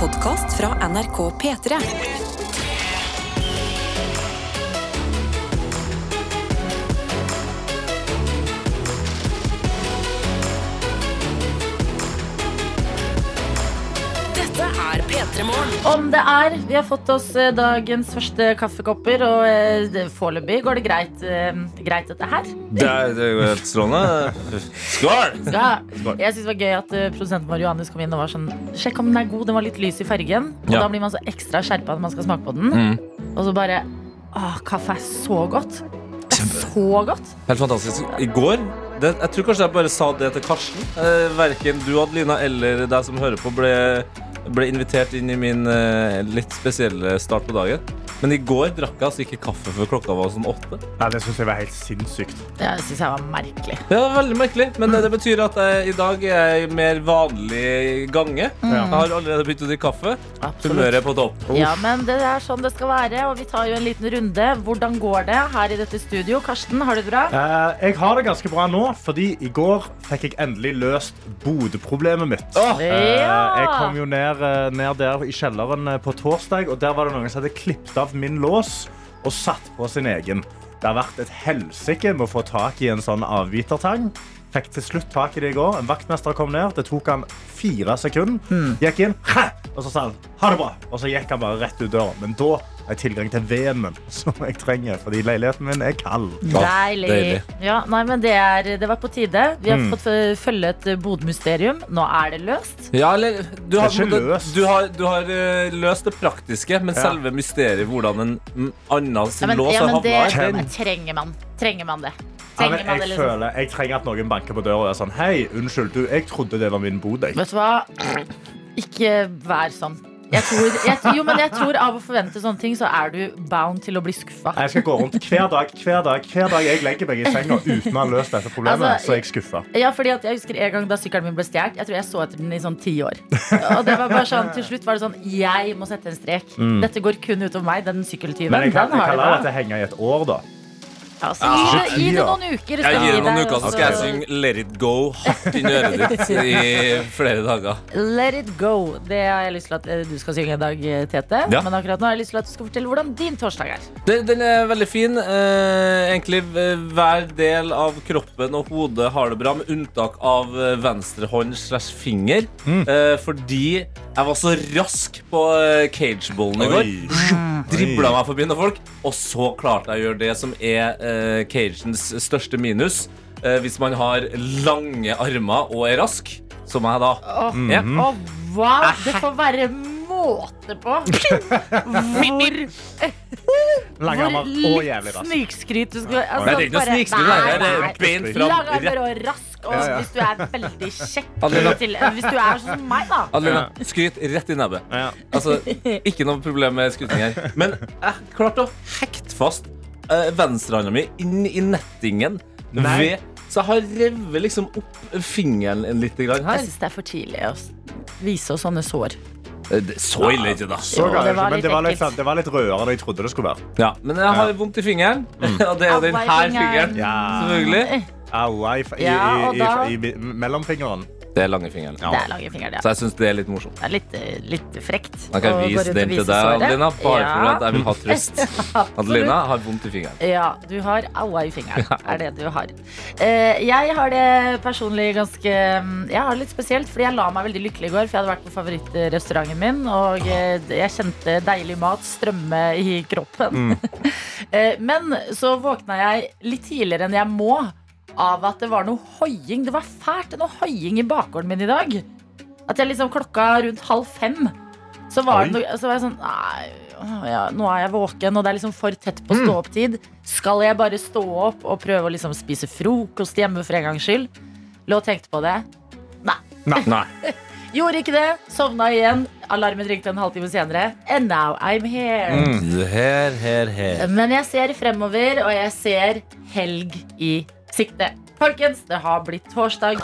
podkast fra NRK P3. Om det er. Vi har fått oss eh, dagens første kaffekopper, og eh, foreløpig går det greit, eh, greit dette her. Det er, er jo helt strålende. Skål! Ja. Jeg synes det var gøy at eh, produsenten vår Johannes kom inn og var sånn Sjekk om den er god, den var litt lys i fargen. Og Ja. da blir man så ekstra skjerpa når man skal smake på den. Mm. Og så bare Åh, kaffe er så godt. Det er så godt. Helt fantastisk. I går det, Jeg tror kanskje jeg bare sa det til Karsten. Eh, verken du, Adelina, eller deg som hører på, ble, ble invitert inn i min eh, litt spesielle start på dagen. Men i går drakk jeg altså ikke kaffe før klokka var sånn åtte. Nei, det syns jeg var helt sinnssykt. Ja, Det syns jeg var merkelig. Det var veldig merkelig, men det, det betyr at jeg, i dag er jeg i mer vanlig gange. Jeg har allerede begynt å drikke kaffe. Humøret er på topp. Ja, men det er sånn det skal være, og vi tar jo en liten runde. Hvordan går det her i dette studio? Karsten, har du det bra? Eh, jeg har det ganske bra nå, fordi i går fikk jeg endelig løst Bodø-problemet mitt. Åh! Eh, Ja. jeg kom jo ned, eh, ned der i kjelleren eh, på torsdag, og der var det noen som hadde klippet av min lås og satt på sin egen. Det har vært et helsike med å få tak i en sånn avbitertang. Fikk til slutt tak i det i går. En vaktmester kom ned. Det tok han fire sekunder. Gikk inn, «Hæ!» Og så sa han ha det bra. Og så gikk han bare rett ut døra. Men da har jeg tilgang til veden som jeg trenger, fordi leiligheten min er kald. Deilig. deilig. Ja, nei, men det, er, det var på tide. Vi har Mm. fått følge et Bodø-mysterium. Nå er det løst. Ja, eller Du har, Det er ikke løst. du har, du har eh, løst det praktiske, men Ja. selve mysteriet hvordan en annen sin lås har det havna her, men trenger man. Trenger man det? Ja, Trenger men man det jeg, liksom? føler, jeg trenger at noen banker på døra og er sånn Hei, unnskyld, du, jeg trodde det var min bod. Vet du hva? Ikke vær sånn. Jeg tror, jeg, jo, men jeg tror Av å forvente sånne ting, så er du bound til å bli skuffa. Jeg skal gå rundt hver dag hver dag, hver dag jeg legger meg i senga uten å ha løst dette problemet. Altså, så er jeg skuffa. Ja, fordi jeg husker En gang da sykkelen min ble stjålet, jeg tror jeg så etter den i sånn ti år. Og det var bare sånn, Til slutt var det sånn Jeg må sette en strek. Dette går kun utover meg. Den sykkeltyven. Men jeg kan, jeg kan la dette henge i et år, da. Altså, gi, det, gi det noen uker. Jeg gir det noen uker, så skal jeg synge Let it go hardt inn i øret ditt i flere dager. Let it go. Det har jeg lyst til at eh, du skal synge en dag, eh, Tete. Ja. Men akkurat nå har jeg lyst til at du skal fortelle hvordan din torsdag er. Den, den er veldig fin. Eh, egentlig eh, hver del av kroppen og hodet har det bra, med unntak av venstre hånd slash finger. Eh, fordi jeg var så rask på eh, cageballen i går. Dribla meg forbi noen folk, og så klarte jeg å gjøre det som er uh, cagens største minus. Uh, hvis man har lange armer og er rask, som jeg da er. oh, wow! Det får være måte på hvor, hvor og jævlig litt rask. snikskryt du skal altså, Nei, det er ikke noe snikskryt, det er beint fram. Og rask, og Ja, ja. hvis du er veldig kjekk Adelina. til, Hvis du er sånn som meg, da. Adelina, skryt rett i nebbet. Ja. Altså, ikke noe problem med skryting her. Men jeg klarte å hekte fast uh, venstrehånda mi inn i nettingen. Nei. Ved, så jeg har revet liksom opp fingeren en lite grann Jeg her. syns det er for tidlig å vise oss sånne sår. Eh, Så ille ikke da. Så Jo, galt, det var men litt det var, litt, det var litt rødere enn jeg trodde det skulle være. Ja, men jeg har vondt i fingeren, og det er jo den her fingeren. fingeren. Ja. Selvfølgelig. Au, i, i, Ja, og i, da- i, i, i mellomfingeren. Det er lange fingeren. Det er lange fingre, det. Så jeg syns det er litt morsomt. Det er litt, eh, litt frekt. Da kan å gå vise rundt og den til vise deg, såret. Adelina, bare Ja. for at jeg vil ha trøst. Absolutt. Adelina har vondt i fingeren. Ja, du har aua i fingeren. Er det du har. Eh, jeg har det personlig ganske mm, Jeg har det litt spesielt, fordi jeg la meg veldig lykkelig i går. For jeg hadde vært på favorittrestauranten min, og eh, jeg kjente deilig mat strømme i kroppen. Eh, Men så våkna jeg litt tidligere enn jeg må av at det var noe hoiing. Det var fælt noe hoiing i bakgården min i dag. At jeg liksom klokka rundt halv fem så var, det noe, så var jeg sånn Nei, ja, nå er jeg våken, og det er liksom for tett på stå-opp-tid. Skal jeg bare stå opp og prøve å liksom spise frokost hjemme for en gangs skyld? Lå og tenkte på det. Nei. Nei. Gjorde ikke det. Sovna igjen. Alarmen ringte en halvtime senere. And now I'm here. Her, her, her. Men jeg ser fremover, og jeg ser helg i sikte. Folkens, det har blitt torsdag.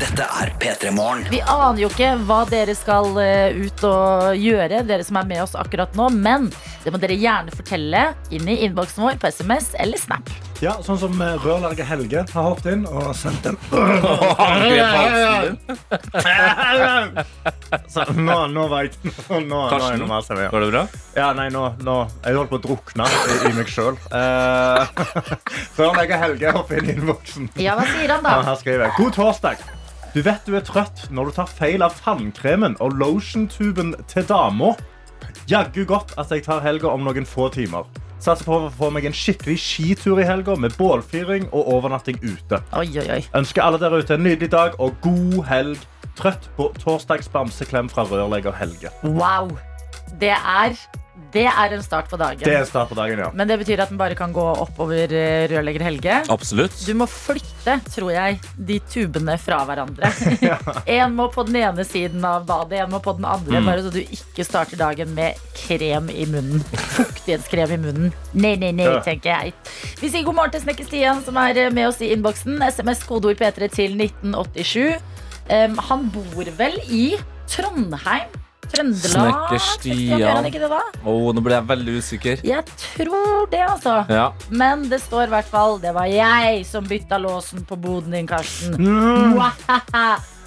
Dette er P3 Morgen. Vi aner jo ikke hva dere skal eh, ut og gjøre, dere som er med oss akkurat nå. Men det må dere gjerne fortelle inn i innboksen vår på SMS eller Snap. Ja, sånn som eh, rørlegger Helge har hoppet inn og sendt en. Så, nå, nå var jeg Nå, nå, nå er jeg normal er. Går det bra? Ja, nei, nå, nå Jeg holdt på å drukne i, i meg sjøl. Uh, rørlegger Helge hopper inn i innboksen. Ja, hva sier han Ja, da? her skriver jeg God torsdag. Du vet du er trøtt når du tar feil av tannkremen og lotiontuben til dama. Jaggu godt at jeg tar helga om noen få timer. Satser på å få meg en skikkelig skitur i helga med bålfyring og overnatting ute. Oi, oi, oi. Ønsker alle der ute en nydelig dag og god helg. Trøtt på torsdags bamseklem fra rørlegger Helge. Wow. Det er, det er en start på dagen. Det er en start på dagen, ja. Men det betyr at den bare kan gå oppover eh, rørlegger Helge. Absolutt. Du må flytte, tror jeg, de tubene fra hverandre. En må på den ene siden av badet, en må på den andre. Bare så du ikke starter dagen med krem i munnen. Fuktighetskrem i munnen. Nei, nei, nei, Ja. tenker jeg. Vi sier god morgen til Snekker Stian, som er eh, med oss i innboksen. SMS kodeord P3 til 1987. Um, han bor vel i Trondheim? Trøndelag? Snekker Stian. Gjør han ikke det, da? Å, nå ble jeg veldig usikker. Jeg tror det, altså. Ja. Men det står i hvert fall Det var jeg som bytta låsen på boden din, Karsten. Mm.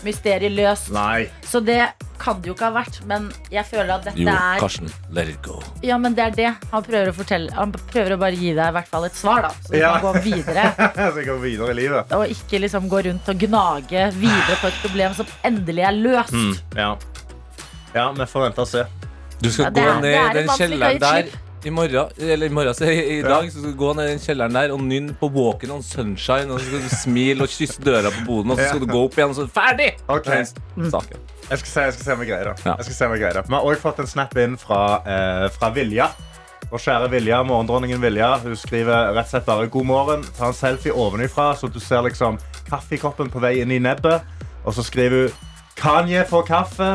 Mysteriet løst. Nei. Så det kan det jo ikke ha vært. Men jeg føler at dette Jo, er Karsten. Let it go. Ja, men det er det han prøver å fortelle. Han prøver å bare gi deg i hvert fall et svar, da. Så du Ja. kan gå videre. Så jeg gå videre i livet. Og ikke liksom gå rundt og gnage videre på et problem som endelig er løst. Ja. Ja, vi får vente og se. Du skal Ja, det gå er- ned det er i en den kjelleren der i morgen. Eller i morgen, så i, i dag. Så skal du gå ned i den kjelleren der og nynne på Walking on Sunshine. Og så skal du smile og kysse døra på boden, og så skal du gå opp igjen, og så ferdig! Ok. Saken. Jeg skal se, jeg skal se om jeg greier det. Ja. Jeg skal se om jeg greier det. Vi har også fått en snap inn fra, eh, fra Vilja. Vår kjære Vilja, morgendronningen Vilja, hun skriver rett og slett bare god morgen. Ta en selfie ovenifra, så du ser liksom kaffekoppen på vei inn i nebbet. Og så skriver hun Kanye får kaffe.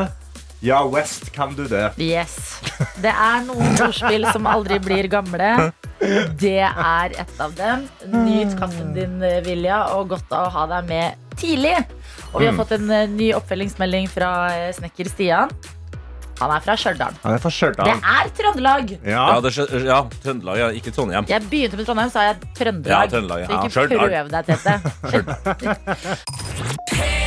Ja, West, kan du det? Yes. Det er noen ordspill som aldri blir gamle. Det er et av dem. Nyt kaffen din, Vilja, og godt å ha deg med tidlig. Og vi har fått en eh, ny oppfølgingsmelding fra eh, snekker Stian. Han er fra Stjørdal. Det er Trøndelag! Ja, Ja. det er, ja, Trøndelag, ja. Ikke Trondheim. Jeg begynte med Trondheim, sa jeg Ja, Trøndelag. ja. Så ikke prøv deg, Tete.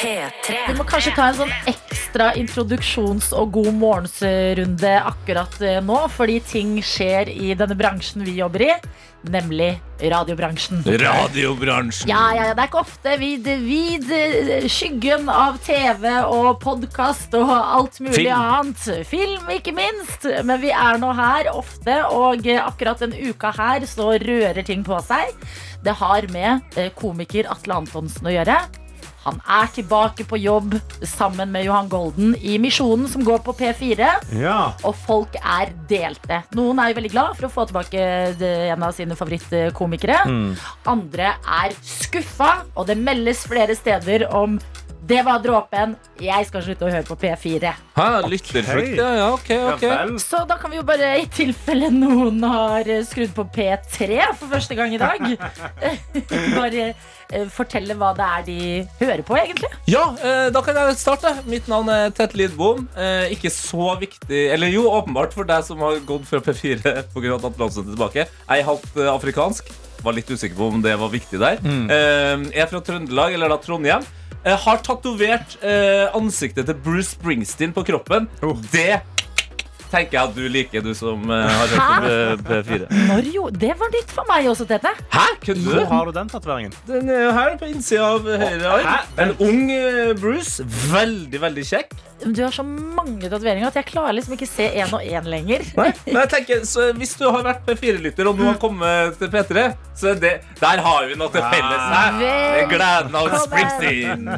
P3. Vi må kanskje ta en sånn ekstra introduksjons- og god morgensrunde akkurat eh, nå, fordi ting skjer i denne bransjen vi jobber i, nemlig radiobransjen. Radiobransjen. Ja, ja, ja, det er ikke ofte vid, vid skyggen av TV og podkast og alt mulig Film. annet. Film, ikke minst. Men vi er nå her ofte, og akkurat denne uka her så rører ting på seg. Det har med eh, komiker Atle Antonsen å gjøre. Han er tilbake på jobb sammen med Johan Golden i Misjonen, som går på P4. Ja. Og folk er delte. Noen er jo veldig glad for å få tilbake en av sine favorittkomikere. Andre er skuffa, og det meldes flere steder om det var dråpen. Jeg skal slutte å høre på P4. Hæ, lytterflukt, ja. ja. Ok, ok. Så da kan vi jo bare, i tilfelle noen har skrudd på P3 for første gang i dag, bare fortelle hva det er de hører på, egentlig. Ja, eh, da kan jeg starte. Mitt navn er Tett Lidbom. Eh, ikke så viktig Eller jo, åpenbart for deg som har gått fra P4 pga. at landsmøtet er tilbake. Jeg er halvt eh, afrikansk. Var litt usikker på om det var viktig der. Mm. jeg er fra Trøndelag, eller da Trondheim. Jeg har tatovert eh, ansiktet til Bruce Springsteen på kroppen. Det tenker jeg at du liker, du som uh, har hørt på P4. Når jo, Det var nytt for meg også, Tete. Hæ? Kødder Hvor har du den tatoveringen? Den er her på innsida av høyre arm. En ung eh, Bruce. Veldig, veldig kjekk. Du har så mange tatoveringer at jeg klarer liksom ikke se én og én lenger. Nei, men jeg tenker, så Hvis du har vært P4-lytter og nå har kommet til P3, så det, der har vi noe til felles. her er Gleden av Springsteen.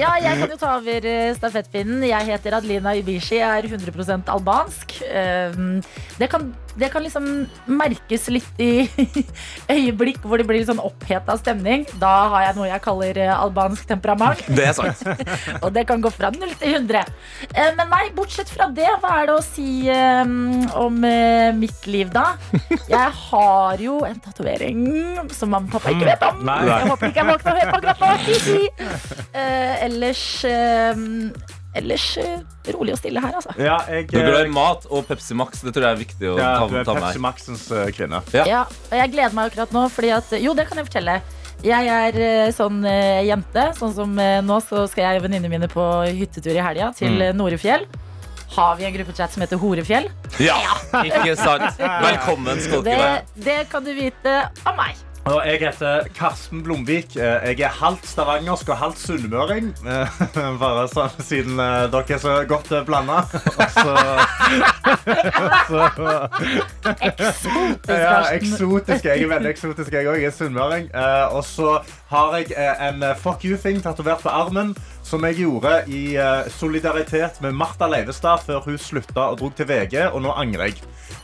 Ja, jeg kan jo ta over eh, stafettpinnen. Jeg heter Adlina Ibishi, er 100 albansk. Um, Det kan, det kan liksom merkes litt i øyeblikk hvor det blir litt sånn oppheta stemning. Da har jeg noe jeg kaller eh, albansk temperament. Det er sant. Og det kan gå fra 0 til 100. Eh, Men nei, bortsett fra det, hva er det å si eh, om mitt liv, da? Jeg har jo en tatovering som mamma og pappa ikke vet om. Jeg håper ikke jeg våkner og hører på akkurat nå. Ellers ellers eh, rolig og stille her, altså. Ja, jeg, Du er glad i mat og Pepsi Max. Det tror jeg er viktig å ja, ta, du er ta Pepsi. Maxens eh, kvinne. Ja. Ja, og jeg gleder meg akkurat nå, fordi at Jo, det kan jeg fortelle. Jeg er eh, sånn eh, jente. Sånn som eh, nå så skal jeg og venninnene mine på hyttetur i helga til mm. Norefjell. Har vi en gruppechat som heter Horefjell? Ja, ikke sant? Velkommen skal Det, dere være. det kan du vite av meg. Og jeg heter Karsten Blomvik. Eh, Jeg er halvt stavangersk og halvt sunnmøring. Eh, Bare sånn siden eh, dere er så godt blanda. Eksotisk, Ja, Karsten. eksotisk. Jeg er veldig eksotisk, jeg òg. Jeg er sunnmøring. Og så har jeg en fuck you-thing tatovert på armen. Som jeg gjorde i solidaritet med Martha Leivestad før hun slutta og dro til VG. Og nå angrer jeg.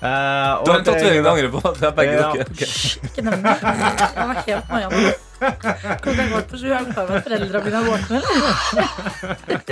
Eh, og Du har en tatovering du angrer på. Det er begge Ja. dere. Okay. Ikke nevn det. Jeg var helt noia nå. Klokka går på sju. Er du klar over at foreldrene mine er våkne, eller?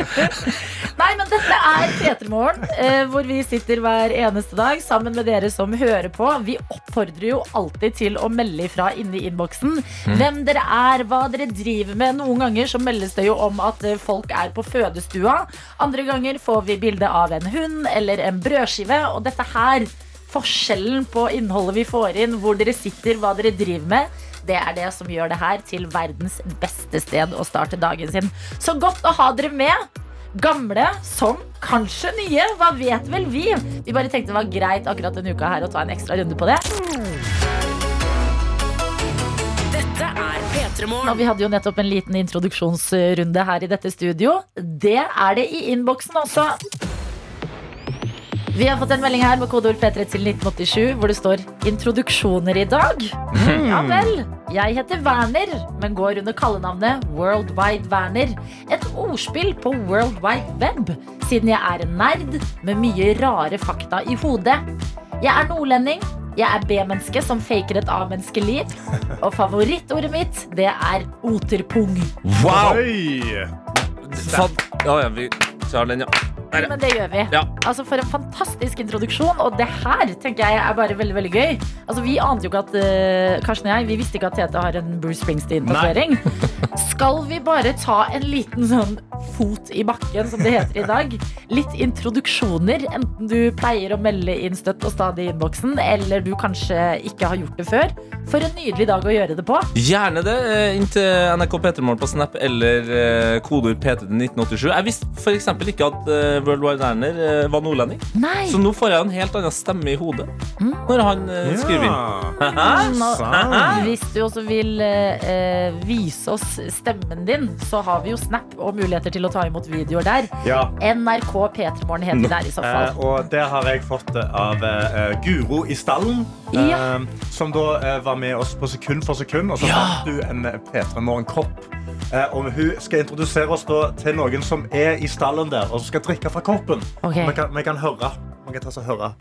Nei, men dette er P3morgen, eh, hvor vi sitter hver eneste dag sammen med dere som hører på. Vi oppfordrer jo alltid til å melde ifra inni innboksen hvem dere er, hva dere driver med. Noen ganger så meldes det jo om at eh, folk er på fødestua. Andre ganger får vi bilde av en hund eller en brødskive. Og dette her Forskjellen på innholdet vi får inn, hvor dere sitter, hva dere driver med, det er det som gjør det her til verdens beste sted å starte dagen sin. Så godt å ha dere med. Gamle som kanskje nye, hva vet vel vi? Vi bare tenkte det var greit akkurat denne uka her å ta en ekstra runde på det. Dette P3 Og vi hadde jo nettopp en liten introduksjonsrunde her i dette studio. Det er det i innboksen også. Vi har fått en melding her med kodeord P3 til 1987 hvor det står 'introduksjoner i dag'. Ja vel. Jeg heter Werner, men går under kallenavnet World Wide Werner. Et ordspill på World Wide Web, siden jeg er en nerd med mye rare fakta i hodet. Jeg er nordlending. Jeg er B-menneske som faker et A-menneskeliv. Og favorittordet mitt, det er oterpung. Wow! Oi! Fan. Ja, ja, vi tar den, ja. Men det gjør vi. Ja. Altså For en fantastisk introduksjon. Og det her tenker jeg er bare veldig veldig gøy. Altså Vi ante jo ikke at uh, Karsten og jeg Vi visste ikke at Tete har en Bruce Springsteen-tatovering. Skal vi bare ta en liten sånn fot i bakken, som det heter i dag? Litt introduksjoner. Enten du pleier å melde inn støtt og stadig i innboksen, eller du kanskje ikke har gjort det før. For en nydelig dag å gjøre det på. Gjerne det. Inntil Inn til NRK P3morgen på Snap eller kodeord P3 til 1987. Jeg visste f.eks. ikke at eh, World Wide Erner eh, var nordlending. Nei! Så nå får jeg en helt annen stemme i hodet når han eh, skriver inn. Mm. Hvis du også vil eh, vise oss stemmen din, så har vi jo Snap og muligheter til å ta imot videoer der. Ja. NRK P3morgen heter det der i så Eh, fall. og det har jeg fått av eh, Guro i stallen. eh, Ja. Som da eh, var med oss på sekund for sekund. Og så fant du en eh, P3 Morgen-kopp. Eh, og hun skal introdusere oss til noen som er i stallen der, og som skal drikke fra koppen. Okay. Vi, kan, vi kan høre. Vi kan ta og høre.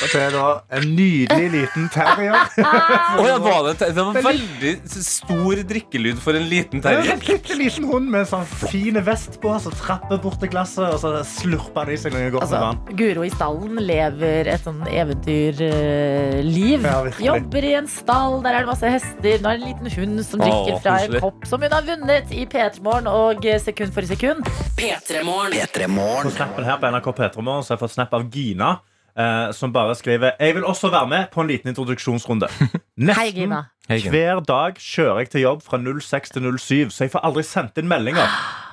Og det er da en nydelig liten terrier. oh, ja, var det, det var veldig stor drikkelyd for en liten en terrier. sånn bitte liten hund med en sånn fin vest på som trapper bort til glasset, og så slurper de i seg noe godt med vann. Altså, Guro i stallen lever et sånn eventyrliv. Ja. Jobber i en stall, der er det masse hester. Nå er det en liten hund som drikker oh, fra en kopp som hun har vunnet i P3morgen og eh, sekund for sekund. P3 Morgen. P3 På snappen her på NRK P3 Morgen så har jeg fått snap av Gina. Eh, som bare skriver Jeg vil også være med på en liten introduksjonsrunde. Nesten Gina. Hei, Gina. hver dag kjører jeg til jobb fra 06 til 07, så jeg får aldri sendt inn meldinger.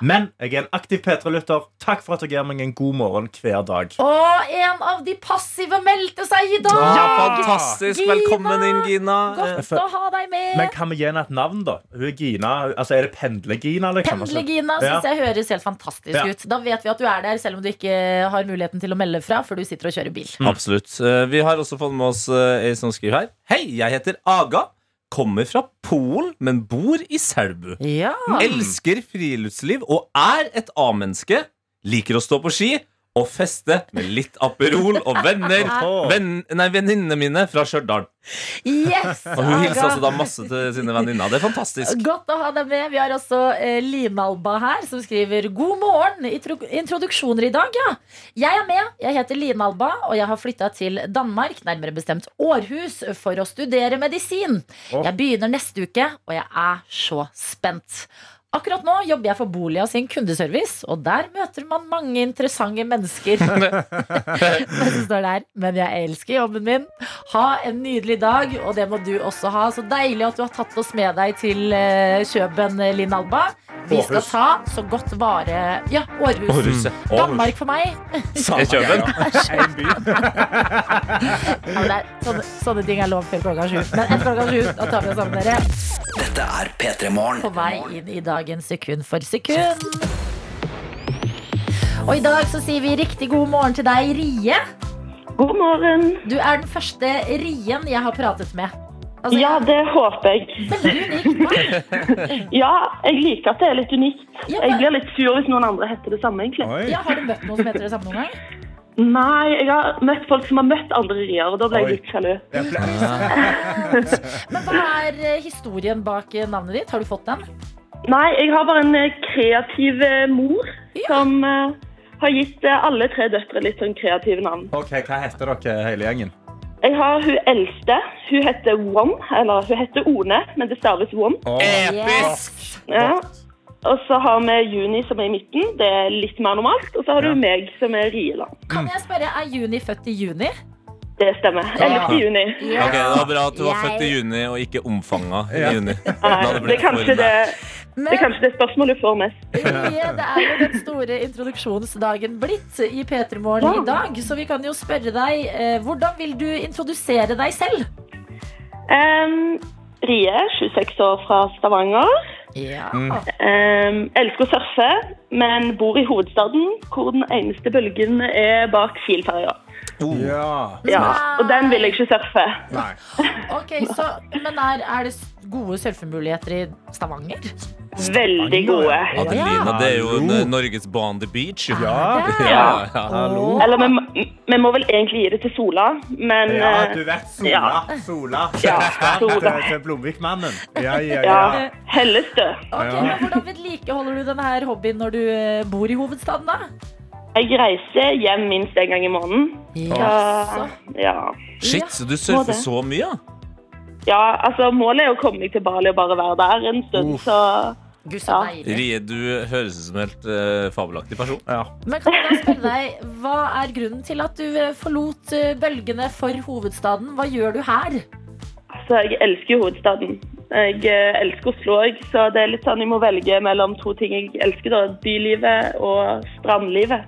Men jeg er en aktiv P3-lytter. Takk for at dere gir meg en god morgen hver dag. Og en av de passive meldte seg i dag! Ja, fantastisk. Gina! Velkommen inn, Gina. Godt å ha deg med. Men kan vi gi henne et navn, da? Hun er Gina. Altså, Er det Pendle-Gina? Pendle-Gina Ja. jeg høres helt fantastisk Ja. ut. Da vet vi at du er der, selv om du ikke har muligheten til å melde fra, for du sitter og kjører bil. Absolutt. Eh, Vi har også fått med oss eh, ei som skriver her. Hei, jeg heter Aga. Kommer fra Polen, men bor i Selbu. Ja. Elsker friluftsliv og er et A-menneske. Liker å stå på ski og feste med litt Aperol og venner venn, Nei, venninnene mine fra Stjørdal. Yes! Og hun hilser også da masse til sine venninner. Det er fantastisk. Godt å ha deg med. Vi har også eh, Line-Alba her, som skriver God morgen. Introduksjoner i dag, ja. Jeg er med. Jeg heter Line-Alba, og jeg har flytta til Danmark, nærmere bestemt Århus, for å studere medisin. Jeg begynner neste uke, og jeg er så spent. Akkurat nå jobber jeg for Bolia sin kundeservice, og der møter man mange interessante mennesker. Men så står der Men jeg elsker jobben min. Ha en nydelig dag, og det må du også ha. Så deilig at du har tatt oss med deg til eh, Kjøben, eh, Linn Alba. Vi skal ta så godt vare Ja, Århus. Århus. Danmark for meg. Kjøben? En by. Ja, men det er, sånne, sånne ting er lov før klokka sju. Men etter klokka sju, da tar vi oss sammen, dere. Dette er P3 Morgen. På vei inn i dagen sekund for sekund. Og i dag så sier vi riktig god morgen til deg, Rie. God morgen. Du er den første Rien jeg har pratet med. Altså, Ja, det håper jeg. Veldig unikt. Ja, jeg liker at det er litt unikt. Ja, Jeg blir litt sur hvis noen andre heter det samme, egentlig. Ja, har du møtt noen som heter det samme noen gang? Nei, jeg har møtt folk som har møtt andre rier, og da ble Oi. jeg litt sjalu. Men hva er eh, historien bak eh, navnet ditt? Har du fått den? Nei, jeg har bare en eh, kreativ eh, mor Ja. som eh, har gitt alle tre døtre litt sånn kreative navn. Ok, Hva heter dere hele gjengen? Jeg har hun eldste. Hun heter Won, eller hun heter One, men det staves Won. Episk! Ja. Og så har vi Juni som er i midten. Det er litt mer normalt. Og så har du Ja. meg som er Rieland. Kan jeg spørre, er Juni født i juni? Det stemmer. 11. juni. Ok, Det var bra at du var født i juni og ikke omfanga i juni. Nei, det, er kanskje det, nært. det er kanskje det spørsmålet du får mest. Rie, det er jo den store introduksjonsdagen blitt i P3 Morgen Ja. i dag. Så vi kan jo spørre deg, eh, hvordan vil du introdusere deg selv? Um, Rie, 26 år fra Stavanger. Ja. Um, elsker å surfe, men bor i hovedstaden, hvor den eneste bølgen er bak Kielferja. Ja. Ja, og den vil jeg ikke surfe. Nei. Ok, så, Men er, er det gode surfemuligheter i Stavanger? Veldig gode. Adelina, det er jo en, Norges Bond Beach. jo. Ja. Ja, ja. Hallo. Eller vi, må- vi må vel egentlig gi det til Sola, men Ja, eh, du vet Sola. Ja. Sola. Ja, Sola. Til, til Blomvikmannen. Ja, ja, ja, ja. Hellestø. Okay, Hvordan vedlikeholder du denne hobbyen når du eh, bor i hovedstaden, da? Jeg reiser hjem minst en gang i måneden. Ja. Ja. Shit, så du surfer så mye? ja? ja, altså målet er å komme meg til Bali og bare være der en stund, Uff. så Gud, så Ja. deilig. Rie, du høres ut som en helt eh, fabelaktig person. ja. Men kan jeg da spørre deg, Hva er grunnen til at du eh, forlot eh, bølgene for hovedstaden? Hva gjør du her? Altså, jeg elsker jo hovedstaden. Jeg eh, elsker Oslo òg, så det er litt sånn jeg må velge mellom to ting jeg elsker. da, Bylivet og strandlivet.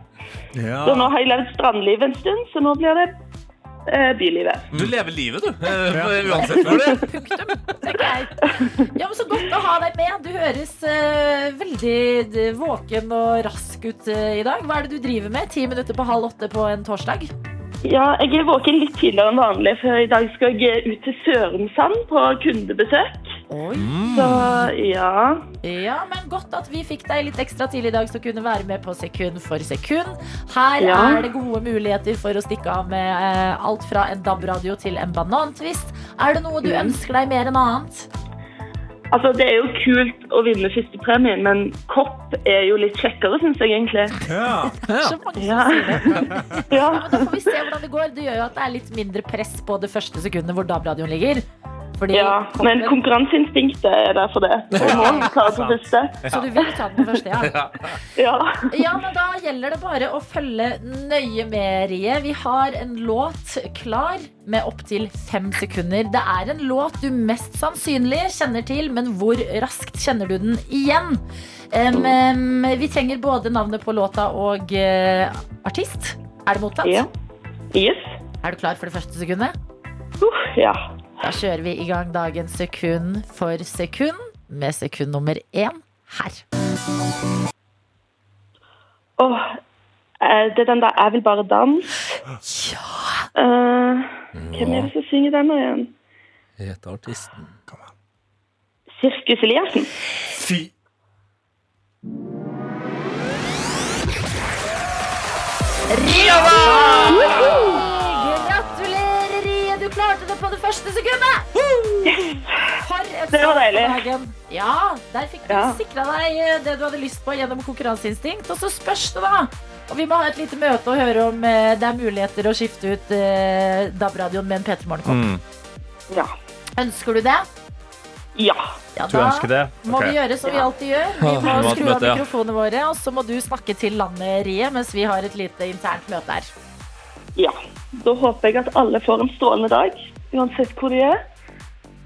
ja. Så nå har jeg levd strandlivet en stund, så nå blir det bylivet. Du lever livet, du. eh, Uansett hvor det er. Punktum, tenker jeg. Ja, men Så godt å ha deg med. Du høres eh, veldig eh, våken og rask ut eh, i dag. Hva er det du driver med? Ti minutter på halv åtte på en torsdag? Ja, jeg er våken litt tidligere enn vanlig, for i dag skal jeg ut til Sørumsand på kundebesøk. Oi. Så ja. Ja, men Godt at vi fikk deg litt ekstra tidlig i dag, så kunne være med på Sekund for sekund. Her Ja. er det gode muligheter for å stikke av med eh, alt fra en DAB-radio til en banantvist. Er det noe du Mm. ønsker deg mer enn annet? Altså, det er jo kult å vinne førstepremien, men kopp er jo litt kjekkere, syns jeg egentlig. ja. Så mange som Ja. sier det. Ja. Men da får vi se hvordan det går. Det gjør jo at det er litt mindre press på det første sekundet hvor DAB-radioen ligger. Fordi ja. Men koppen- konkurranseinstinktet er der for det. Jeg må klare på første. Så du vil ta den på første, ja? Ja. Ja, men da gjelder det bare å følge nøye med, Rie. Vi har en låt klar med opptil fem sekunder. Det er en låt du mest sannsynlig kjenner til, men hvor raskt kjenner du den igjen? Um, vi trenger både navnet på låta og uh, artist. Er det mottatt? ja. Yes. Er du klar for det første sekundet? Uh, ja. Da kjører vi i gang dagens sekund for sekund med sekund nummer én her. Åh, oh, det er den der 'Jeg vil bare danse'. Eh, hvem er det som synger den igjen? Heter artisten. Sirkus Eliassen. Fy Gratulerer, klarte det første sekundet! For et Det var deilig. Ja, der fikk du Ja. sikra deg eh, det du hadde lyst på gjennom konkurranseinstinkt. Og så spørs det, da. Og vi må ha et lite møte og høre om eh, det er muligheter å skifte ut eh, DAB-radioen med en P3 Morgenkopp. Mm. Ja. Ønsker du det? Ja. Ja, Du ønsker det? må vi gjøre som vi alltid gjør. Vi må skru av mikrofonene våre, og så må du snakke til landet, Rie, mens vi har et lite internt møte her. ja. Da håper jeg at alle får en strålende dag, uansett hvor de er.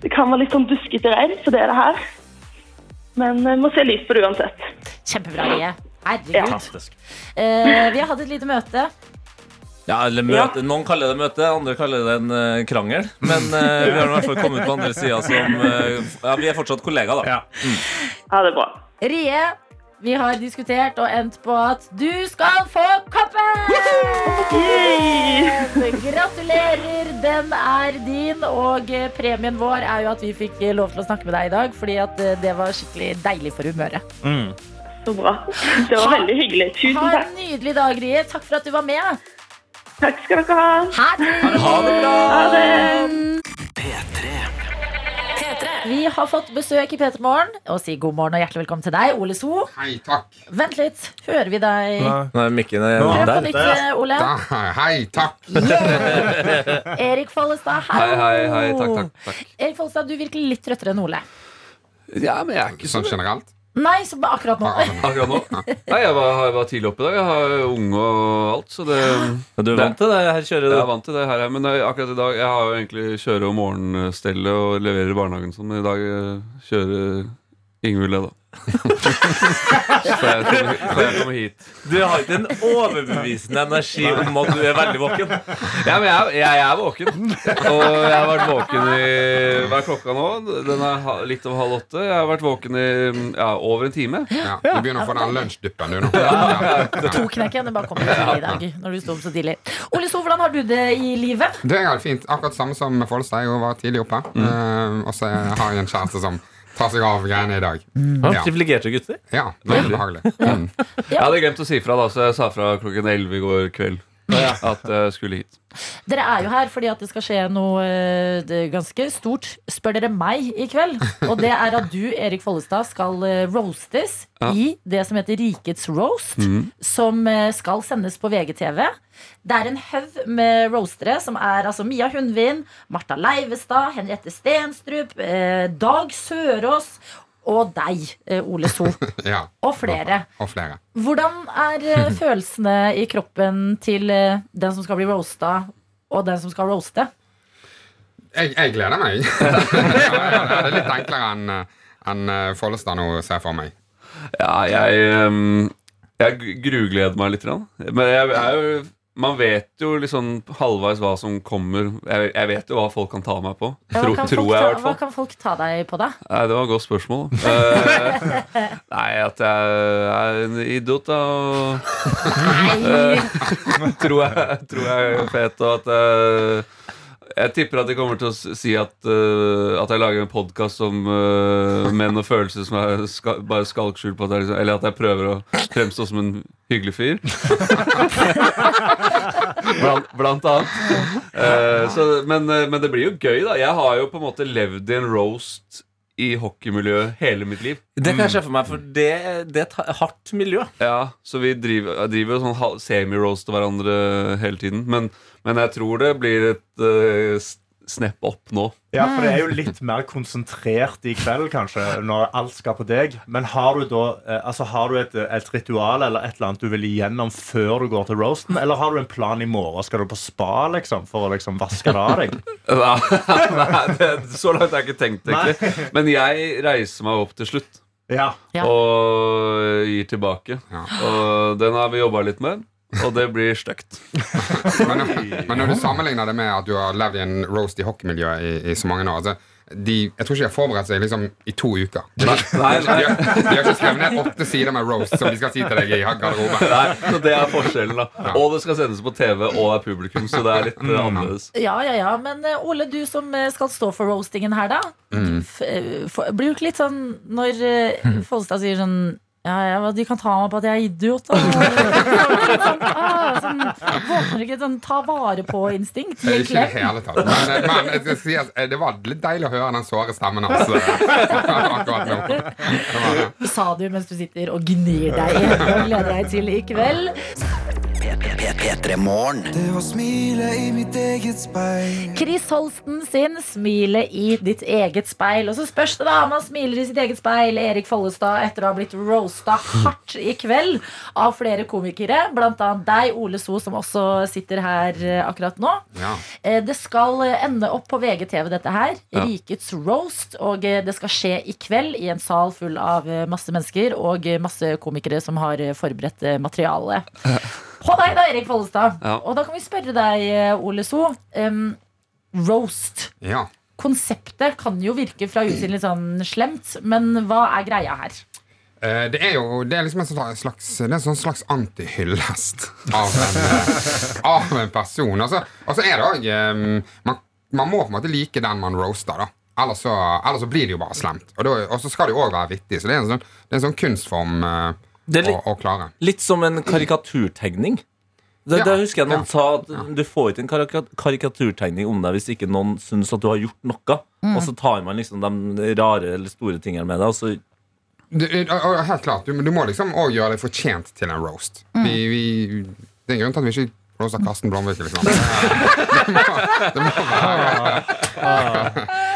Det kan være litt sånn buskete regn, så det er det her. Men vi må se lyst på det uansett. Kjempebra, Rie. Herregud. Fantastisk. Eh, vi har hatt et lite møte. Ja, eller møte. Noen kaller det møte, andre kaller det en uh, krangel. Men uh, vi har i hvert fall kommet på andre sida som uh, Ja, vi er fortsatt kollegaer, da. Ja. Ha det bra. Rie, vi har diskutert og endt på at du skal få koppen! Gratulerer, den er din. Og eh, premien vår er jo at vi fikk eh, lov til å snakke med deg i dag, fordi at eh, det var skikkelig deilig for humøret. Mm. Så bra. Det var veldig hyggelig. Tusen Ha en nydelig dag, Rie. Takk for at du var med. Takk skal dere ha. Ha det! Ha det bra! Ha det. P3. P3. Vi har fått besøk i P3 Morgen og si god morgen og hjertelig velkommen til deg, Ole So. Hei, takk. Vent litt, hører vi deg? Nei, mikken er Hør på der. nytt, eh, Ole. Da, hei, takk. Erik Follestad, Hei, hei, hei, takk, takk, takk. Erik Follestad, du virker litt trøttere enn Ole. Ja, men jeg er ikke Sånn sånn generelt. Nei, akkurat nå. akkurat nå. Nei, jeg var, jeg var tidlig oppe i dag. Jeg har unge og alt, så det Ja, Du er vant til det her kjøret? Jeg er vant til det her, men jeg- akkurat i dag Jeg har jo egentlig kjøre- og morgenstellet og leverer i barnehagen sånn, men i dag eh, kjører Ingvild det, da. Så jeg kommer, jeg hit. Du har ikke en overbevisende energi om at du er veldig våken. Ja, men jeg, jeg er våken. Og jeg har vært våken i Hva er klokka nå? Den er litt over halv åtte. Jeg har vært våken i ja, over en time. Ja, du begynner å få den lunsjduppen, du nå. Ja. Toknekken det bare kommer til i dag. Når du sto opp så tidlig. Ole So, hvordan har du det i livet? Det er helt fint. Akkurat samme som Folstad. Jeg var tidlig oppe. Eh, og så har jeg en kjæreste som tar seg av greiene i dag. Ja, Ja. Privilegerte gutter. Ja, veldig behagelig. Mm. Jeg hadde glemt å si fra, da, så jeg sa fra klokken elleve i går kveld at jeg skulle hit. Dere er jo her fordi at det skal skje noe eh, ganske stort, spør dere meg, i kveld. Og det er at du, Erik Follestad, skal eh, roastes Ja. i det som heter Rikets roast. Mm. Som eh, skal sendes på VGTV. Det er en haug med roastere som er altså Mia Hundvin, Marta Leivestad, Henriette Stenstrup, eh, Dag Sørås og deg, eh, Ole So. Ja. Og flere. Og flere. Hvordan er eh, følelsene i kroppen til eh, den som skal bli roasta, og den som skal roaste? Jeg, jeg gleder meg. det er litt enklere enn en Follestad nå ser for meg. Ja, jeg um, Jeg grugleder meg litt. Men jeg er jo man vet jo liksom halvveis hva som kommer. Jeg, jeg vet jo hva folk kan ta meg på. Tro, hva, kan jeg, ta, hvert hva kan folk ta deg på, da? Nei, Det var et godt spørsmål. Eh, nei, at jeg er en idiot, da. Og Nei. tror jeg, tror jeg er fet, og at jeg, jeg tipper at de kommer til å si at, uh, at jeg lager en podkast om uh, menn og følelser som er ska, bare skalkskjul på at jeg, liksom, Eller at jeg prøver å fremstå som en hyggelig fyr. blant, blant annet. Uh, så, men, men det blir jo gøy, da. Jeg har jo på en måte levd i en roast i hockeymiljøet hele mitt liv. Det kan jeg se for meg, for det, det er et hardt miljø. Ja, så vi driver, driver sånn semi-roaster hverandre hele tiden. Men, men jeg tror det blir et uh, snepp opp nå. Ja, for det er jo litt mer konsentrert i kveld, kanskje, når alt skal på deg. Men har du da eh, altså har du et, et ritual eller et eller annet du vil igjennom før du går til roasten? Eller har du en plan i morgen? Skal du på spa liksom, for å liksom vaske det av deg? Nei, det, så langt har jeg ikke tenkt, egentlig. Men jeg reiser meg opp til slutt Ja. Ja. og gir tilbake. Ja. Og den har vi jobba litt med, og det blir stygt. Men, men når du sammenligner det med at du har levd i en roast i hockeymiljøet i, i så mange år altså, de, Jeg tror ikke de har forberedt seg liksom, i to uker. Nei, Nei, de, har de har ikke skrevet ned åtte sider med roast som de skal si til deg i garderoben. Nei, så det er forskjellen, da. Og det skal sendes på TV og er publikum, så det er litt mm. annerledes. Ja, ja, ja. Men eh, Ole, du som eh, skal stå for roastingen her, da. Mm. F f- blir du ikke litt sånn når Folstad Follestad sier sånn Ja, ja, de kan ta meg på at jeg er idiot. Da. sånn, ah, sånn, våkner ikke sånn ta vare på-instinkt. Gi en Ikke i det klem. hele tatt. Men, eh, men jeg skal si at eh, det var litt deilig å høre den såre stemmen hans eh, akkurat nå. Det det. Sa du mens du sitter og gnir deg og gleder deg til i kveld. P3 speil. Chris Holsten sin 'Smile i ditt eget speil'. Og så spørs det da om han smiler i sitt eget speil, Erik Follestad, etter å ha blitt roasta hardt i kveld av flere komikere. Blant annet deg, Ole So, som også sitter her eh, akkurat nå. Ja. Eh, Det skal eh, ende opp på VGTV, dette her. Ja. Rikets roast. Og det skal skje i kveld i en sal full av masse mennesker og masse komikere som har forberedt materialet materiale. På deg, da, Erik Follestad. Ja. Og da kan vi spørre deg, eh, Ole So. Um, roast. ja. Konseptet kan jo virke fra utsiden litt sånn slemt, men hva er greia her? Eh, Det er jo det er liksom en sånn slags, en sånn slags antihyllest av, en, eh, av en person. Og så altså, så er det òg man, man må på en måte like den man roaster, da. Ellers så, ellers så blir det jo bare slemt. Og, da, og så skal det jo òg være vittig. Så det er en sånn, det er en sånn kunstform Det er litt, å klare. litt som en karikaturtegning. Det, Ja. det husker jeg noen Ja. sa at Du får ikke en karika karikaturtegning om deg hvis ikke noen syns at du har gjort noe. Og så tar man liksom de rare eller store tingene med deg, og så Du, og, og helt klart, du, du må liksom òg gjøre deg fortjent til en roast. Vi, vi, det er en grunn til at vi ikke roaster Karsten Blomvik. Liksom. Det må, det må være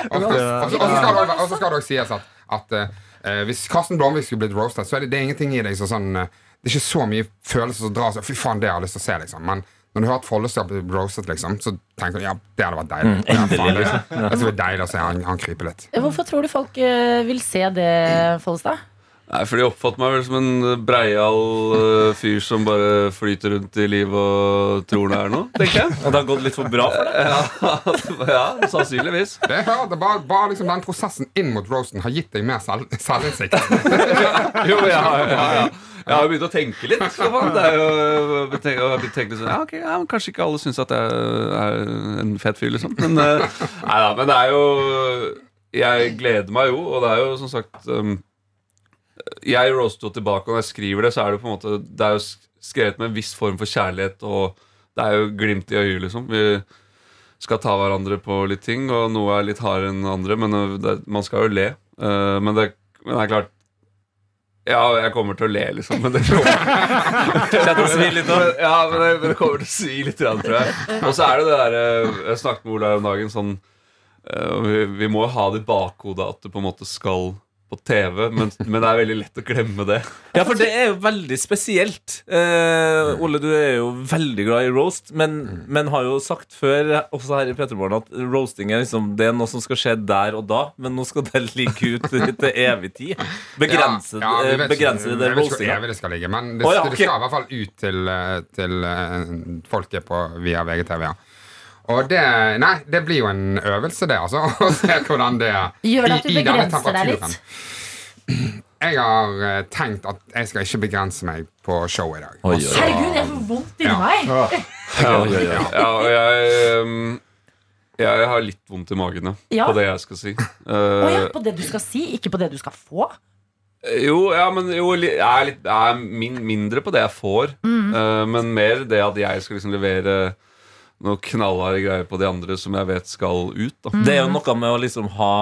Og så- og så skal det det også sies at, at eh, hvis Karsten Blomvik skulle blitt roastet, så er det, det er ingenting i deg som sånn eh, Det er ikke så mye følelser som drar seg. Fy faen, det har jeg lyst til å se, liksom. Men når du har hørt Follestad bli roastet, liksom, så tenker du ja, det hadde vært deilig. Ja, faen, det, det er deilig å se han, han krype litt. Hvorfor tror du folk eh, vil se det, Follestad? Nei, for De oppfatter meg vel som en breial uh, fyr som bare flyter rundt i livet og tror det er noe. tenker jeg Og det har gått litt for bra for deg. Ja, ja sannsynligvis. Det det bare, bare liksom Den prosessen inn mot roasten har gitt deg mer selv, selvinnsikt. Jo, ja, ja, ja. Jeg har jo begynt å tenke litt. Så det er jo, jeg har begynt å tenke litt sånn, ja, ok, ja, men Kanskje ikke alle syns at jeg er en fet fyr, liksom. Men, eh, nei, da, men det er jo Jeg gleder meg jo, og det er jo som sagt um, Jeg roaster jo tilbake, og når jeg skriver det, så er det på en måte Det er jo skrevet med en viss form for kjærlighet, og det er jo glimt i øyet, liksom. Vi skal ta hverandre på litt ting, og noe er litt hardere enn andre, men uh, det, man skal jo le. Uh, men, det, men det er klart ja, jeg kommer til å le, liksom. Men det kommer, men, ja, men det, men det kommer til å svi litt, tror jeg. Og så er det det der eh, Jeg snakket med Ola om dagen sånn uh, vi, vi må jo ha det i bakhodet at det på en måte skal på TV, men, men det er veldig lett å glemme det. Ja, for det er jo veldig spesielt. Eh, Ole, du er jo veldig glad i roast, men, men har jo sagt før, også her i Petermorgen, at roasting er liksom Det er noe som skal skje der og da, men nå skal det ligge ut til evig tid. Begrense, Ja, ja, det eh, det Jeg vet ikke hvor evig det skal ligge, men det, oh, ja, det skal i hvert fall ut til, eh, til eh, folket på, via VGTV. Ja. Og det, nei, det blir jo en øvelse, det, altså. Å se hvordan det Gjør det at du i- i denne begrenser deg litt? temperaturen. Jeg har eh, tenkt at jeg skal ikke begrense meg på show i dag. Oi, oi. Herregud, jeg får vondt inni Ja. meg! Ja, ja, og jeg um, Jeg har litt vondt i magen, ja. Ja. På det jeg skal si. Å ja, Eh, på det du skal si, ikke på det du skal få? Jo, ja, men jo, jeg er, litt, jeg er min, mindre på det jeg får, eh, men mer det at jeg skal liksom levere noe knallharde greier på de andre som jeg vet skal ut. Da. Det er jo noe med å liksom ha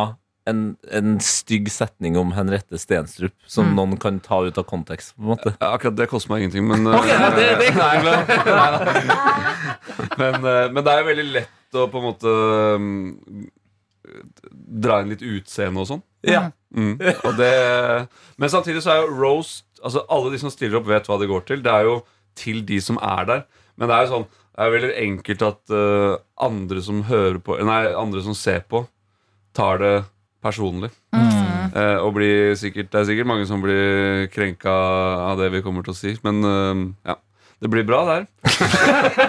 en, en stygg setning om Henriette Stenstrup som noen kan ta ut av kontekst. på en måte Ja, Akkurat det koster meg ingenting, men det- det er nei, men, nei, da. men, eh, men det er jo veldig lett å på en måte um, dra inn litt utseende og sånn. Ja. Mm. Og det, men samtidig så er jo roast Altså Alle de som stiller opp, vet hva det går til. Det er jo til de som er der. Men det er jo sånn Det er veldig enkelt at uh, andre som hører på Nei, andre som ser på, tar det personlig. Eh, og blir sikkert, det er sikkert mange som blir krenka av det vi kommer til å si. Men uh, ja, det blir bra der.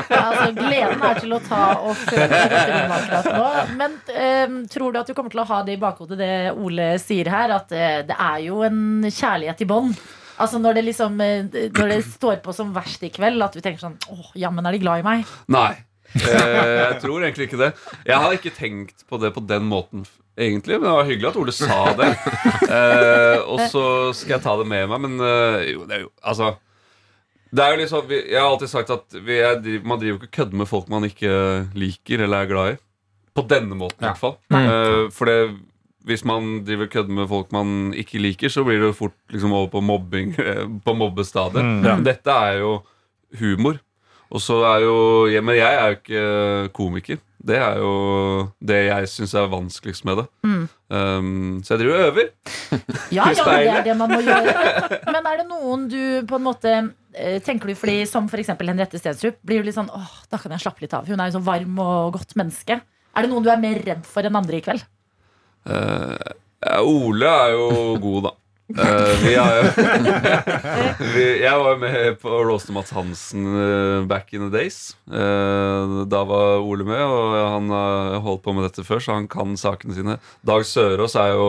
Ja, altså, gleden er til å ta og føle akkurat nå. Men eh, tror du at du kommer til å ha det i bakhodet, det Ole sier her, at eh, det er jo en kjærlighet i bånn? Altså når det liksom eh, Når det står på som verst i kveld, at du tenker sånn Åh, jammen er de glad i meg. Nei. Eh, jeg tror egentlig ikke det. Jeg har ikke tenkt på det på den måten, egentlig. Men det var hyggelig at Ole sa det. Eh, og så skal jeg ta det med meg. Men eh, jo, det er jo Altså det er jo liksom, Jeg har alltid sagt at vi er, man driver jo ikke og kødder med folk man ikke liker eller er glad i. På denne måten, i hvert fall. Eh, for det hvis man driver kødder med folk man ikke liker, så blir det jo fort liksom over på mobbing eh, På mobbestadiet. Men dette er jo humor. Og så er jo ja, Men jeg er jo ikke komiker. Det er jo det jeg syns er vanskeligst med det. Um, så jeg driver og øver. Ja, ja, det er det man må gjøre. Men er det noen du på en måte eh, Tenker du fordi Som for eksempel Henriette Stensrup Blir du litt sånn, åh, da kan jeg slappe litt av Hun er jo så varm og godt menneske Er det noen du er mer redd for enn andre i kveld? Eh, Ole er jo god, da. Eh, vi har jo Jeg var jo med på Roaster Mats Hansen eh, back in the days. Da var Ole med, og han har holdt på med dette før, så han kan sakene sine. Dag Sørås er jo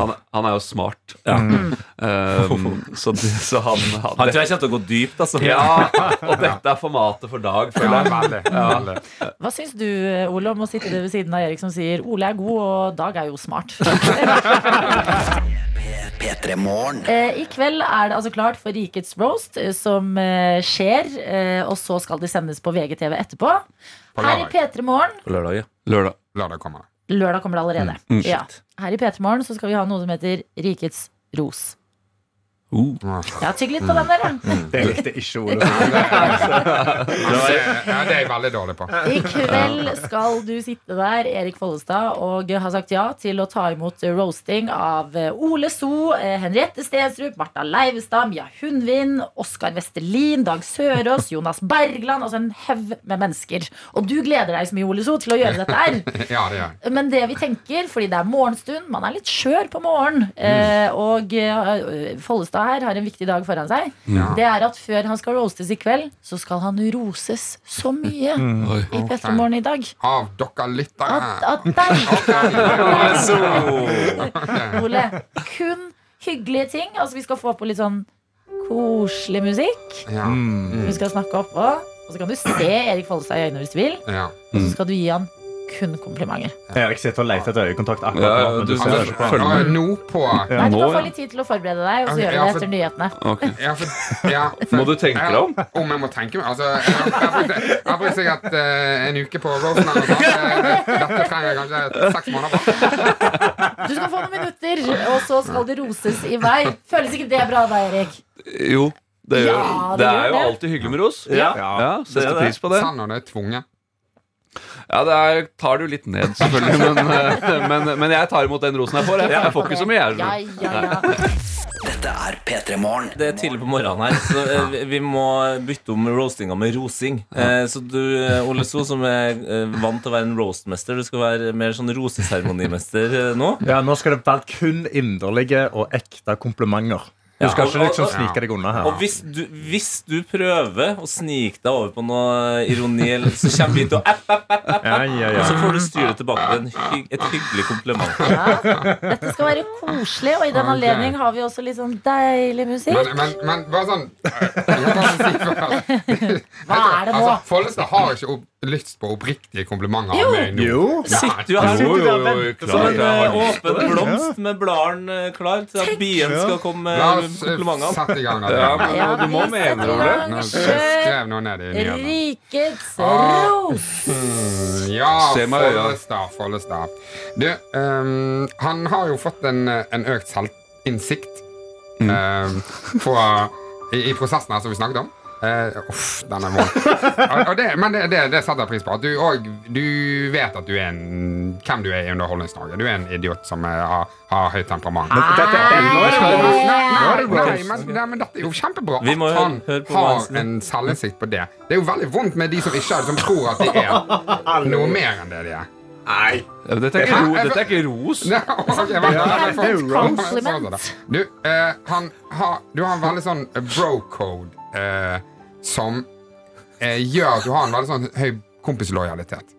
han, han er jo smart. Eh, så, så han, han, Han tror jeg kommer til å gå dypt. Altså. Ja, og dette er formatet for Dag, føler jeg. veldig, veldig. Hva syns du, Ole, om å sitte ved siden av Erik som sier Ole er god, og Dag er jo smart? P3 Morgen. Eh, I kveld er det altså klart for Rikets roast, eh, som eh, skjer. Eh, og så skal det sendes på VGTV etterpå. På Her i lørdag. P3 Morgen lørdag, ja. Lørdag. Lørdag kommer det. Lørdag kommer det allerede. Mm, ja. Her i P3 Morgen skal vi ha noe som heter Rikets ros. Ja, Tygg litt på den, der Det likte ikke Ole. Ja, det er jeg veldig dårlig på. I kveld skal du sitte der, Erik Follestad, og har sagt ja til å ta imot roasting av Ole So, eh, Henriette Stensrup, Martha Leivestad, Mia Hundvin, Oskar Vestelin, Dag Sørås, Jonas Bergland. Altså en haug med mennesker. Og du gleder deg så mye, Ole So, til å gjøre dette her. Ja, det gjør. Men det vi tenker, fordi det er morgenstund, man er litt skjør på morgenen, eh, og eh, Follestad her har en viktig dag foran seg, det er at før han skal roastes i kveld, så skal han roses så mye mm. i Petter Morgen i dag. Av dere lyttere. At, at deg, Ole, kun hyggelige ting. Altså Vi skal få på litt sånn koselig musikk. Ja. Vi skal snakke oppå. Og så kan du se Erik Follestad i øynene hvis du vil. Ja. Og så skal du gi han kun komplimenter. Erik sitter og leter etter øyekontakt akkurat ja, nå. men du du ser du, følg med. Og nå på Nei, du kan få litt tid til å forberede deg, og så gjør ja, det etter nyhetene. Okay. Ja, for, ja, for, Må du tenke deg om? Om jeg må tenke meg altså, Jeg har- brukt- sikkert uh, en uke på noe. Eh, Dette trenger jeg kanskje seks måneder på. Du skal få noen minutter, og så skal det roses i vei. Føles ikke det bra da, Erik? Jo. Det, er jo, Ja, det det gjør er jo det. alltid hyggelig med ros. Ja. Ja, Setter det er pris på det. Sann når det er tvunget. Ja, det er, tar jo litt ned, selvfølgelig. Men, eh, men, men jeg tar imot den rosen jeg får. Jeg, jeg får ikke så mye, jeg. Ja, ja, ja. Dette er P3 Morgen. Det er tidlig på morgenen her, så eh, vi- må bytte om roastinga med rosing. Eh, Så du, Ole So, som er vant til å være en roastmester, du skal være mer sånn roseseremonimester nå? Ja, nå skal det være kun inderlige og ekte komplimenter. Du skal ikke liksom snike deg unna her. Og hvis du, hvis du prøver å snike deg over på noe ironi, så kommer vi til å app, app, app, app, Ja, app, ja, ja. Og så får du styre tilbake til en et hyggelig kompliment. Ja. Dette skal være koselig, og i den Ok. anledning har vi også litt sånn deilig musikk. Men, men, men bare sånn jeg må bare si for- Hva er det nå? Altså, Follestad har ikke opp, lyst på oppriktige komplimenter Jo. av meg nå. Jo. Sitter du her Jo, jo, jo, som klart en eh, åpen blomst med bladene eh, klar til at bien skal komme La oss eh, Satt i gang. Ja, men Ja, du må mene setter Ole. Nå skrev noe ned i nyhetene. Rikets Ah. ros. Mm, Ja. Follestad, Follestad. Du, um, han har jo fått en, en økt selvinnsikt Mm. ehm, i, i prosessen her som vi snakket om. Eh, uff, den er vond. Men det, det, det setter jeg pris på. At du, og, du vet at du er en, hvem du er i Underholdningsnorge. Du er en idiot som er, har, har høyt temperament. Dette, er er men, nei, men dette er jo kjempebra Vi må at han har en selvinnsikt på det. Det er jo veldig vondt med de som ikke som tror at de er noe mer enn det de er. Nei. Ja, Dette er ikke, ro, dette er ikke ros. Det er Compliment. Du, eh, han har, du har en veldig sånn eh, bro-code eh, som eh, gjør at du har en veldig sånn høy kompislojalitet.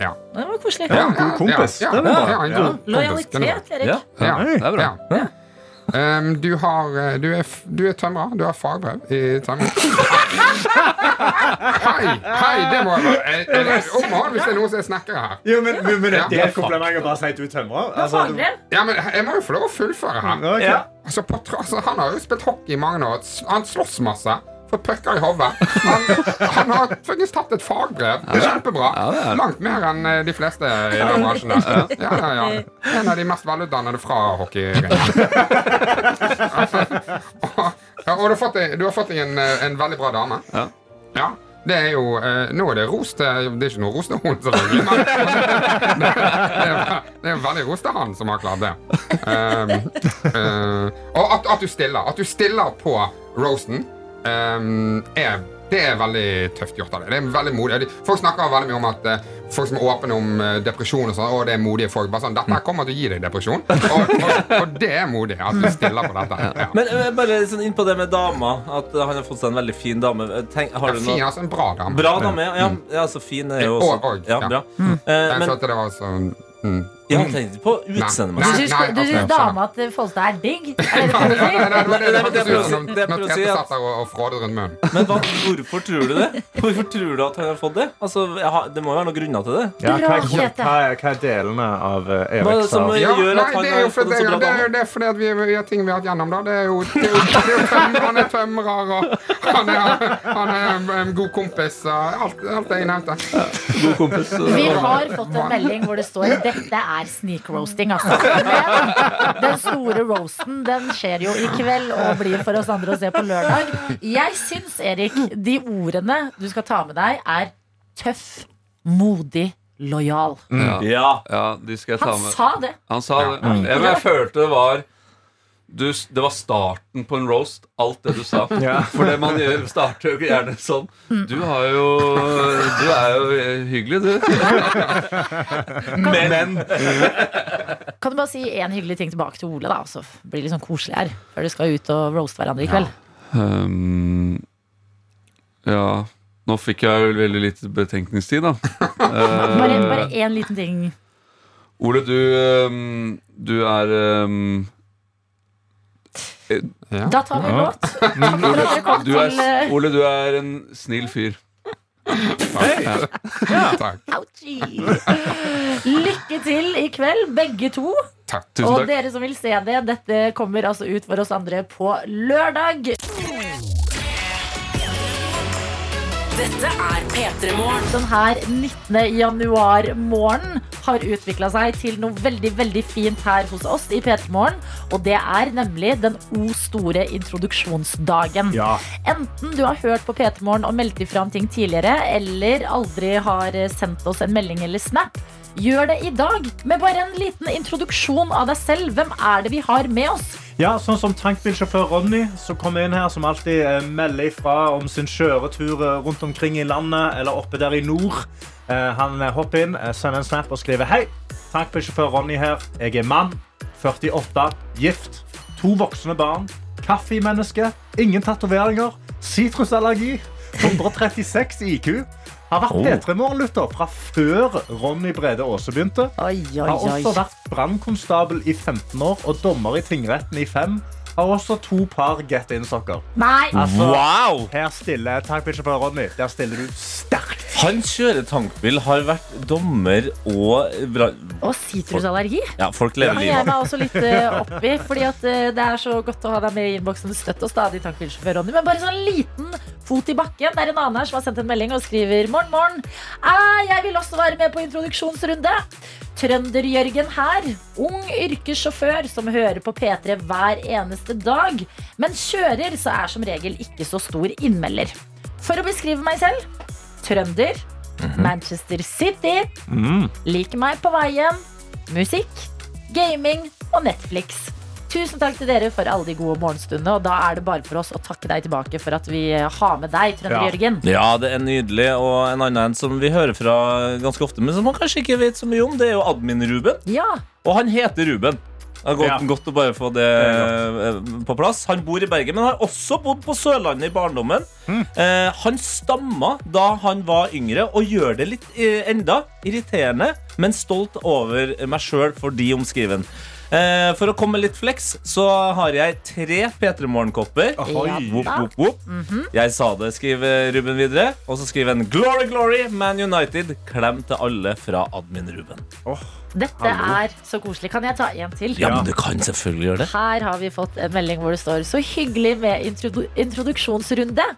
Ja. Det var koselig. Ja, god kompis. Ja, Det ja, var ja, er. Lojalitet, Erik. Ja. Ja, det er bra. ja. Um, du, har, eh, du, er, du er tømrer. Du har fagbrev i tømring. Hei! Hei, det må jeg være. Er, er det omhold hvis det er noen som er snekkere her? Jo, men, men, men Det er et kompliment å bare si at du er tømrer. Altså, du- Ja, men Jeg må jo få lov å fullføre her. Okay. Ja. Altså, på, altså, han har jo spilt hockey i mange år. Han slåss masse. Fått pucker i hodet. Han, han har faktisk tatt et fagbrev. Det er kjempebra. Langt mer enn eh, de fleste i den bransjen. Ja, ja, ja. En av de mest velutdannede fra hockeyringen. og, og du har fått du har fått en, eh, en veldig bra dame. Ja. Ja, det er jo eh, Nå er det ros til Det er ikke noe ros til hun, selvfølgelig. Men det, det, er, det er veldig ros til han som har klart det. Um, uh, og at, at du stiller. At du stiller på roasten, um, er det er veldig tøft gjort av det. Det er veldig modig. Folk snakker veldig mye om at uh, folk som er åpne om uh, depresjon og sånn, å, det er modige folk. Bare sånn, Dette her kommer til å gi deg depresjon. Og, og, og det er modig at du stiller på dette. Ja. Men uh, bare sånn inn på det med dama. At han har fått seg en veldig fin dame. Tenk, har du Fin, noe altså en bra dame. Bra dame, ja. ja så fin er jo også Og- og, ja, ja. bra. Eh, Jeg men følte det var sånn mm. Ja, jeg tenkte på utseendet. Du syns, du syns dama til Folstad er digg? Er det det du Nei, sier? nei, det det det prøver- det å si satt der og, og frådet rundt munnen. Men hva, hvorfor tror du det? Hvorfor tror du at han har fått det? Altså, jeg har, Det må jo være noen grunner til det. Ja, hva, er, hva, er, hva er delene av uh, er det Erik som sa? Ja, nei, det er jo fordi, det, det, er, det er fordi at vi, vi har ting vi har vært gjennom. da Det er jo, det er jo, det er jo tømrer, Han er tømrer, og han er, han er en, god kompis. Og alt, alt jeg nevnte God kompis. Vi har fått en melding hvor det står 'Dette er sneak-roasting', altså. Men den store roasten den skjer jo i kveld og blir for oss andre å se på lørdag. Jeg syns, Erik, de ordene du skal ta med deg, er tøff, modig, lojal. Ja. Ja. ja, de skal jeg ta Han sa det. Han sa det. Ja, men jeg følte det var du, Det var starten på en roast, alt det du sa. Ja. For det man gjør, starter jo gjerne sånn. Du har jo Du er jo hyggelig, du. Men Kan du bare si en hyggelig ting tilbake til Ole, da? Så blir det litt sånn koselig her før du skal ut og roaste hverandre i kveld. Um, ja Nå fikk jeg jo veldig lite betenkningstid, da. Bare, bare én liten ting. Ole, du um, Du er um, Da tar vi en låt. Takk for at dere kom du er, til eh, Ole, du er en snill fyr. Takk. Ouchie. Lykke til i kveld, begge to. Takk. Tusen Og dere som vil se det, dette kommer altså ut for oss andre på lørdag. Dette er P3 Morgen. Denne 19. januar-morgen har utvikla seg til noe veldig veldig fint her hos oss i P3 Morgen. Og det er nemlig den O store introduksjonsdagen. Ja. Enten du har hørt på P3 Morgen og meldt ifra om ting tidligere, eller aldri har sendt oss en melding eller snap, gjør det i dag med bare en liten introduksjon av deg selv. Hvem er det vi har med oss? Ja, sånn som tankbilsjåfør Ronny, som kommer inn her, som alltid eh, melder ifra om sin kjøretur eh, rundt omkring i landet eller oppe der i nord. Eh, han hopper inn, sender en snap og skriver Hei, tankbilsjåfør Ronny her. Jeg er mann, 48, gift, to voksne barn, kaffemenneske, ingen tatoveringer, sitrusallergi, 136 IQ. Har vært Oh. P3-morgenlytter fra før Ronny Brede Aase begynte. Oi, oi, Har også vært brannkonstabel i 15 år og dommer i tingretten i 5. Har også to par get in-sokker. Nei! Altså, wow! her stiller tankbilsjåfør Ronny. Der stiller du sterkt. Han kjører tankbil, har vært dommer og bra... Og sitrusallergi. Ja, folk lever henger jeg er meg også litt oppi opp. Fordi at eh, det er så godt å ha deg med i innboksen støtt og stadig. tankbilsjåfør Ronny Men bare sånn liten fot i bakken. Det er en annen her som har sendt en melding og skriver Morgen, morgen. Ah, jeg vil også være med på introduksjonsrunde. Trønder-Jørgen her. Ung yrkessjåfør som hører på P3 hver eneste dag. Men kjører, så er som regel ikke så stor innmelder. For å beskrive meg selv trønder. Manchester City. Liker meg på veien. Musikk, gaming og Netflix. Tusen takk til dere for alle de gode morgenstundene. Og da er det bare for oss å takke deg tilbake for at vi har med deg, Trønder-Jørgen. Ja, det er nydelig. Og en annen en som vi hører fra ganske ofte, men som man kanskje ikke vet så mye om, det er jo admin-Ruben. Ja. Og han heter Ruben. Det er godt, Ja. godt å bare få det Det eh, på plass. Han bor i Bergen, men har også bodd på Sørlandet i barndommen. Eh, han stamma da han var yngre, og gjør det litt eh, enda irriterende, men stolt over meg sjøl for de omskriven. Eh, for å komme litt flex, så har jeg tre P3 Morgen-kopper. Whoop. Jeg sa det, skriver Ruben videre. Og så skriver han Glory, glory, Man United. Klem til alle fra admin Ruben. Dette er så koselig. Kan jeg ta en til? Ja, men du kan selvfølgelig gjøre det. Her har vi fått en melding hvor det står Så hyggelig med introdu introduksjonsrunde.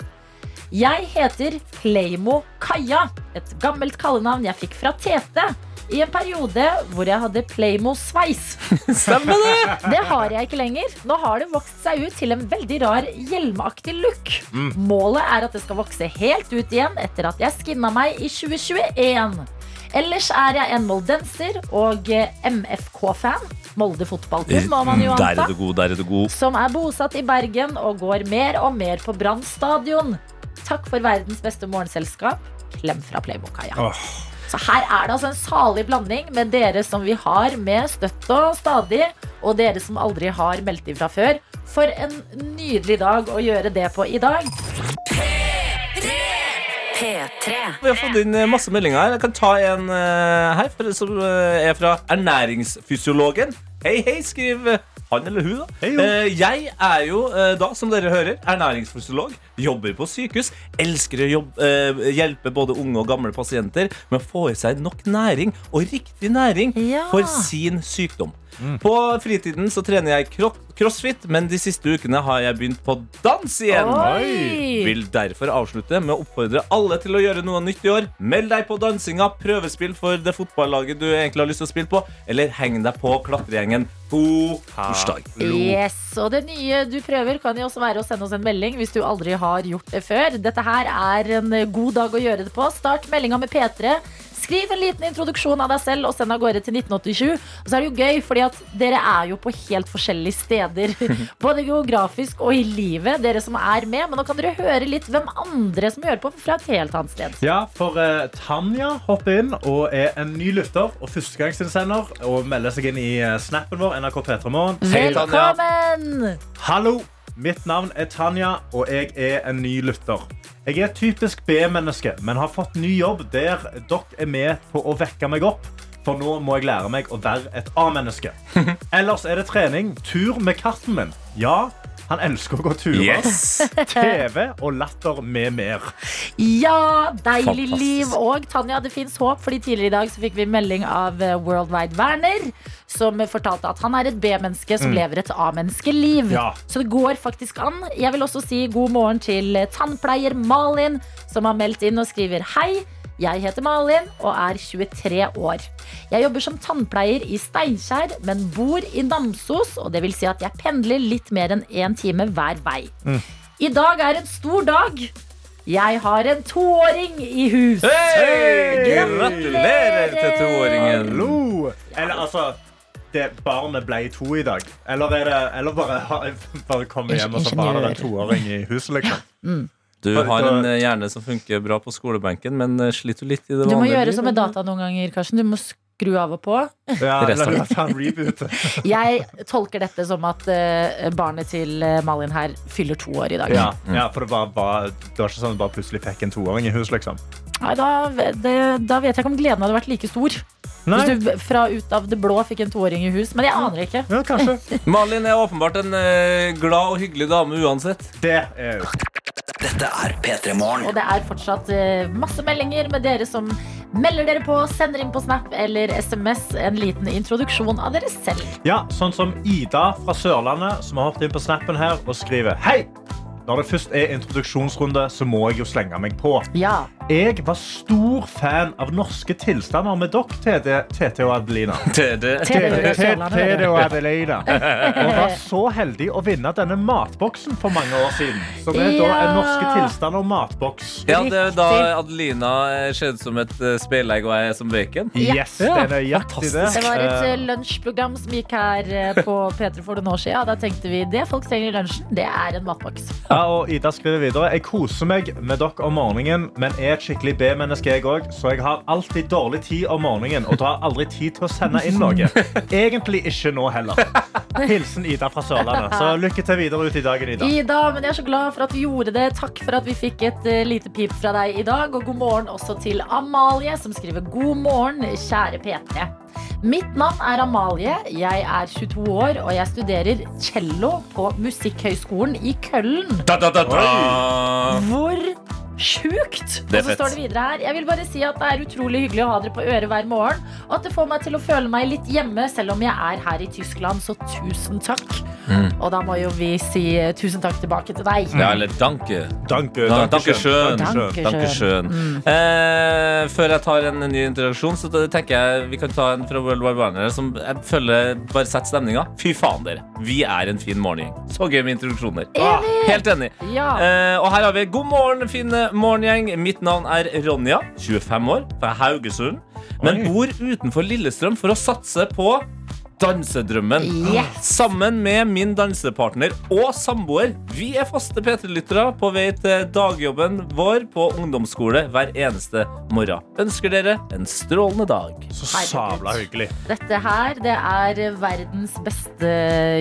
Jeg heter Playmo Kaja. Et gammelt kallenavn jeg fikk fra Tete. I en periode hvor jeg hadde Playmo-sveis. Stemmer det! Det har jeg ikke lenger. Nå har det vokst seg ut til en veldig rar hjelmaktig look. Målet er at det skal vokse helt ut igjen etter at jeg skinna meg i 2021. Ellers er jeg en moldenser og eh, MFK-fan. Molde fotballklubb, må man jo Der er du god, der er du god. Som er bosatt i Bergen og går mer og mer på Brann stadion. Takk for verdens beste morgenselskap. Klem fra Playbokaia. Åh. Så her er det altså en salig blanding med dere som vi har med støtt og stadig, og dere som aldri har meldt ifra før. For en nydelig dag å gjøre det på i dag. P3. Vi har fått inn eh, masse meldinger her. Jeg kan ta en eh, her, som eh, er fra ernæringsfysiologen. Hei, hei, skriver han eller hun. da. Hei. Eh, jeg er jo eh, da, som dere hører, ernæringsfysiolog. Jobber på sykehus. Elsker å jobbe, eh, hjelpe både unge og gamle pasienter med å få i seg nok næring, og riktig næring, Ja. for sin sykdom. På fritiden så trener jeg kro crossfit, men de siste ukene har jeg begynt på dans igjen. Oi! Vil derfor avslutte med å oppfordre alle til å gjøre noe nytt i år. Meld deg på dansinga, prøvespill for det fotballaget du egentlig har lyst til å spille på, eller heng deg på klatregjengen på torsdag. Yes, og det nye du prøver kan jo også være å sende oss en melding hvis du aldri har gjort det før. Dette her er en god dag å gjøre det på. Start meldinga med P3. Skriv en liten introduksjon av deg selv og send av gårde til 1987. Og så er det jo gøy, fordi at dere er jo på helt forskjellige steder. Både geografisk og i livet, dere som er med. Men nå kan dere høre litt hvem andre som hører på fra et helt annet sted. Ja, for uh, Tanja hopper inn og er en ny lytter og førstegangsinnsender. Og melder seg inn i eh, snappen vår, NRK P3morgen. Velkommen! Hallo, mitt navn er Tanja, og jeg er en ny lytter. Jeg er et typisk B-menneske, men har fått ny jobb der dere er med på å vekke meg opp. For nå må jeg lære meg å være et A-menneske. Ellers er det trening, tur med katten min. Ja, han elsker å gå turer. Yes! TV og latter med mer. Ja, deilig Fantastisk. liv. Og Tanja, det fins håp, fordi tidligere i dag så fikk vi melding av eh, Worldwide Werner, som fortalte at han er et B-menneske som lever et A-menneskeliv. Ja. Så det går faktisk an. Jeg vil også si god morgen til tannpleier Malin, som har meldt inn og skriver hei. Jeg heter Malin og er 23 år. Jeg jobber som tannpleier i Steinkjer, men bor i Namsos. Og det vil si at jeg pendler litt mer enn én time hver vei. I dag er en stor dag. Jeg har en toåring i hus. Hei! Gratulerer til toåringen. Hallo! Eller altså det Barnet ble to i dag. Eller, er det, eller bare, bare komme hjem og så barnet er en toåring i huset, liksom. Du har en eh, hjerne som funker bra på skolebenken, men eh, sliter litt i det vanlige. Du må gjøre som med data noen ganger, Karsten. Du må skru av og på. Ja, eller ta en reboot. Jeg tolker dette som at eh, barnet til Malin her fyller to år i dag. Ja, ja, for det var, var, det var ikke sånn at du bare plutselig fikk en toåring i hus, liksom. Nei, da, det, da vet jeg ikke om gleden hadde vært like stor. Nei, Hvis du fra ut av det blå fikk en toåring i hus. Men jeg aner ikke. ja, kanskje. Malin er åpenbart en glad og hyggelig dame uansett. Det er Dette er P3 Morgen. Og det er fortsatt eh, masse meldinger med dere som melder dere på, sender inn på Snap eller SMS en liten introduksjon av dere selv. Ja, sånn som Ida fra Sørlandet, som har hoppet inn på snappen her og skriver Hei! Når det først er introduksjonsrunde, så må jeg jo slenge meg på. Ja. Jeg var stor fan av norske tilstander med dere, TT og Adelina. Dere. og Adelina. Og var så heldig å vinne denne matboksen for mange år siden. Som er da en norske tilstander og matboks. Ja, det er da Adelina skjedde som et eh, speilegg og jeg som bacon. Yes, det er nøyaktig det. Det var et Eh, eh, lunsjprogram som gikk her eh, på P3 for noen år siden. Da tenkte vi det folk trenger i lunsjen, det er en matboks. Ja, og Ida skriver videre Jeg koser meg med dere om morgenen, men er er et skikkelig B-menneske, jeg òg, så jeg har alltid dårlig tid om morgenen og drar aldri tid til å sende inn noe. Egentlig ikke nå heller. Hilsen Ida fra Sørlandet. Så lykke til videre ut i dagen, Ida. Ida, men jeg er så glad for at du gjorde det. Takk for at vi fikk et uh, lite pip fra deg i dag. Og god morgen også til Amalie, som skriver god morgen, kjære P3. Mitt navn er Amalie. Jeg er 22 år, og jeg studerer cello på Musikkhøgskolen i Køllen. Da, da, da, da. Hvor sjukt! Og så står det videre her Jeg vil bare si at det er utrolig hyggelig å ha dere på øret hver morgen. Og at det får meg til å føle meg litt hjemme, selv om jeg er her i Tyskland. Så tusen takk. Mm. Og da må jo vi si eh, tusen takk tilbake til deg. Ja, eller danke. Danke, danke danke schön. Danke Danke schön. Eh, før jeg tar en ny introduksjon, så tenker jeg vi kan ta en fra World War Warner som jeg føler bare setter stemninga. Fy faen, dere. Vi er en fin morgengjeng. Så gøy med introduksjoner. Enig! Helt enig. Ja. Eh, og her har vi God morgen, fine morgengjeng. Mitt navn er Ronja, 25 år, fra Haugesund. Men Oi. bor utenfor Lillestrøm for å satse på dansedrømmen. Yes. Sammen med min dansepartner og samboer. Vi er faste P3-lyttere på vei til dagjobben vår på ungdomsskole hver eneste morgen. Ønsker dere en strålende dag. Så sabla hyggelig. Dette her, det er verdens beste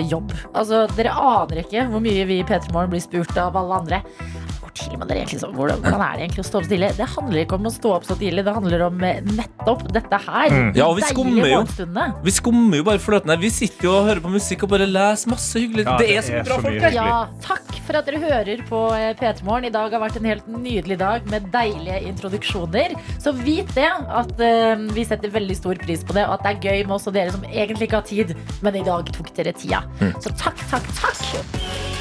jobb. Altså, Dere aner ikke hvor mye vi i P3 Morgen blir spurt av alle andre. Tidlig må dere egentlig stå? Hvordan, hvordan er det egentlig å stå opp så tidlig? Det handler ikke om å stå opp så tidlig, det handler om eh, nettopp dette her. Mm. Ja, og vi skummer jo. Vi skummer jo bare fløten her. Vi sitter jo og hører på musikk og bare leser masse hyggelig. Ja, det det er så er mye bra så folk. Ja, takk for at dere hører på eh, P3 Morgen. I dag har vært en helt nydelig dag med deilige introduksjoner. Så vit det at uh, vi setter veldig stor pris på det, og at det er gøy med oss og dere som egentlig ikke har tid, men i dag tok dere tida. Mm. Så takk, takk, takk.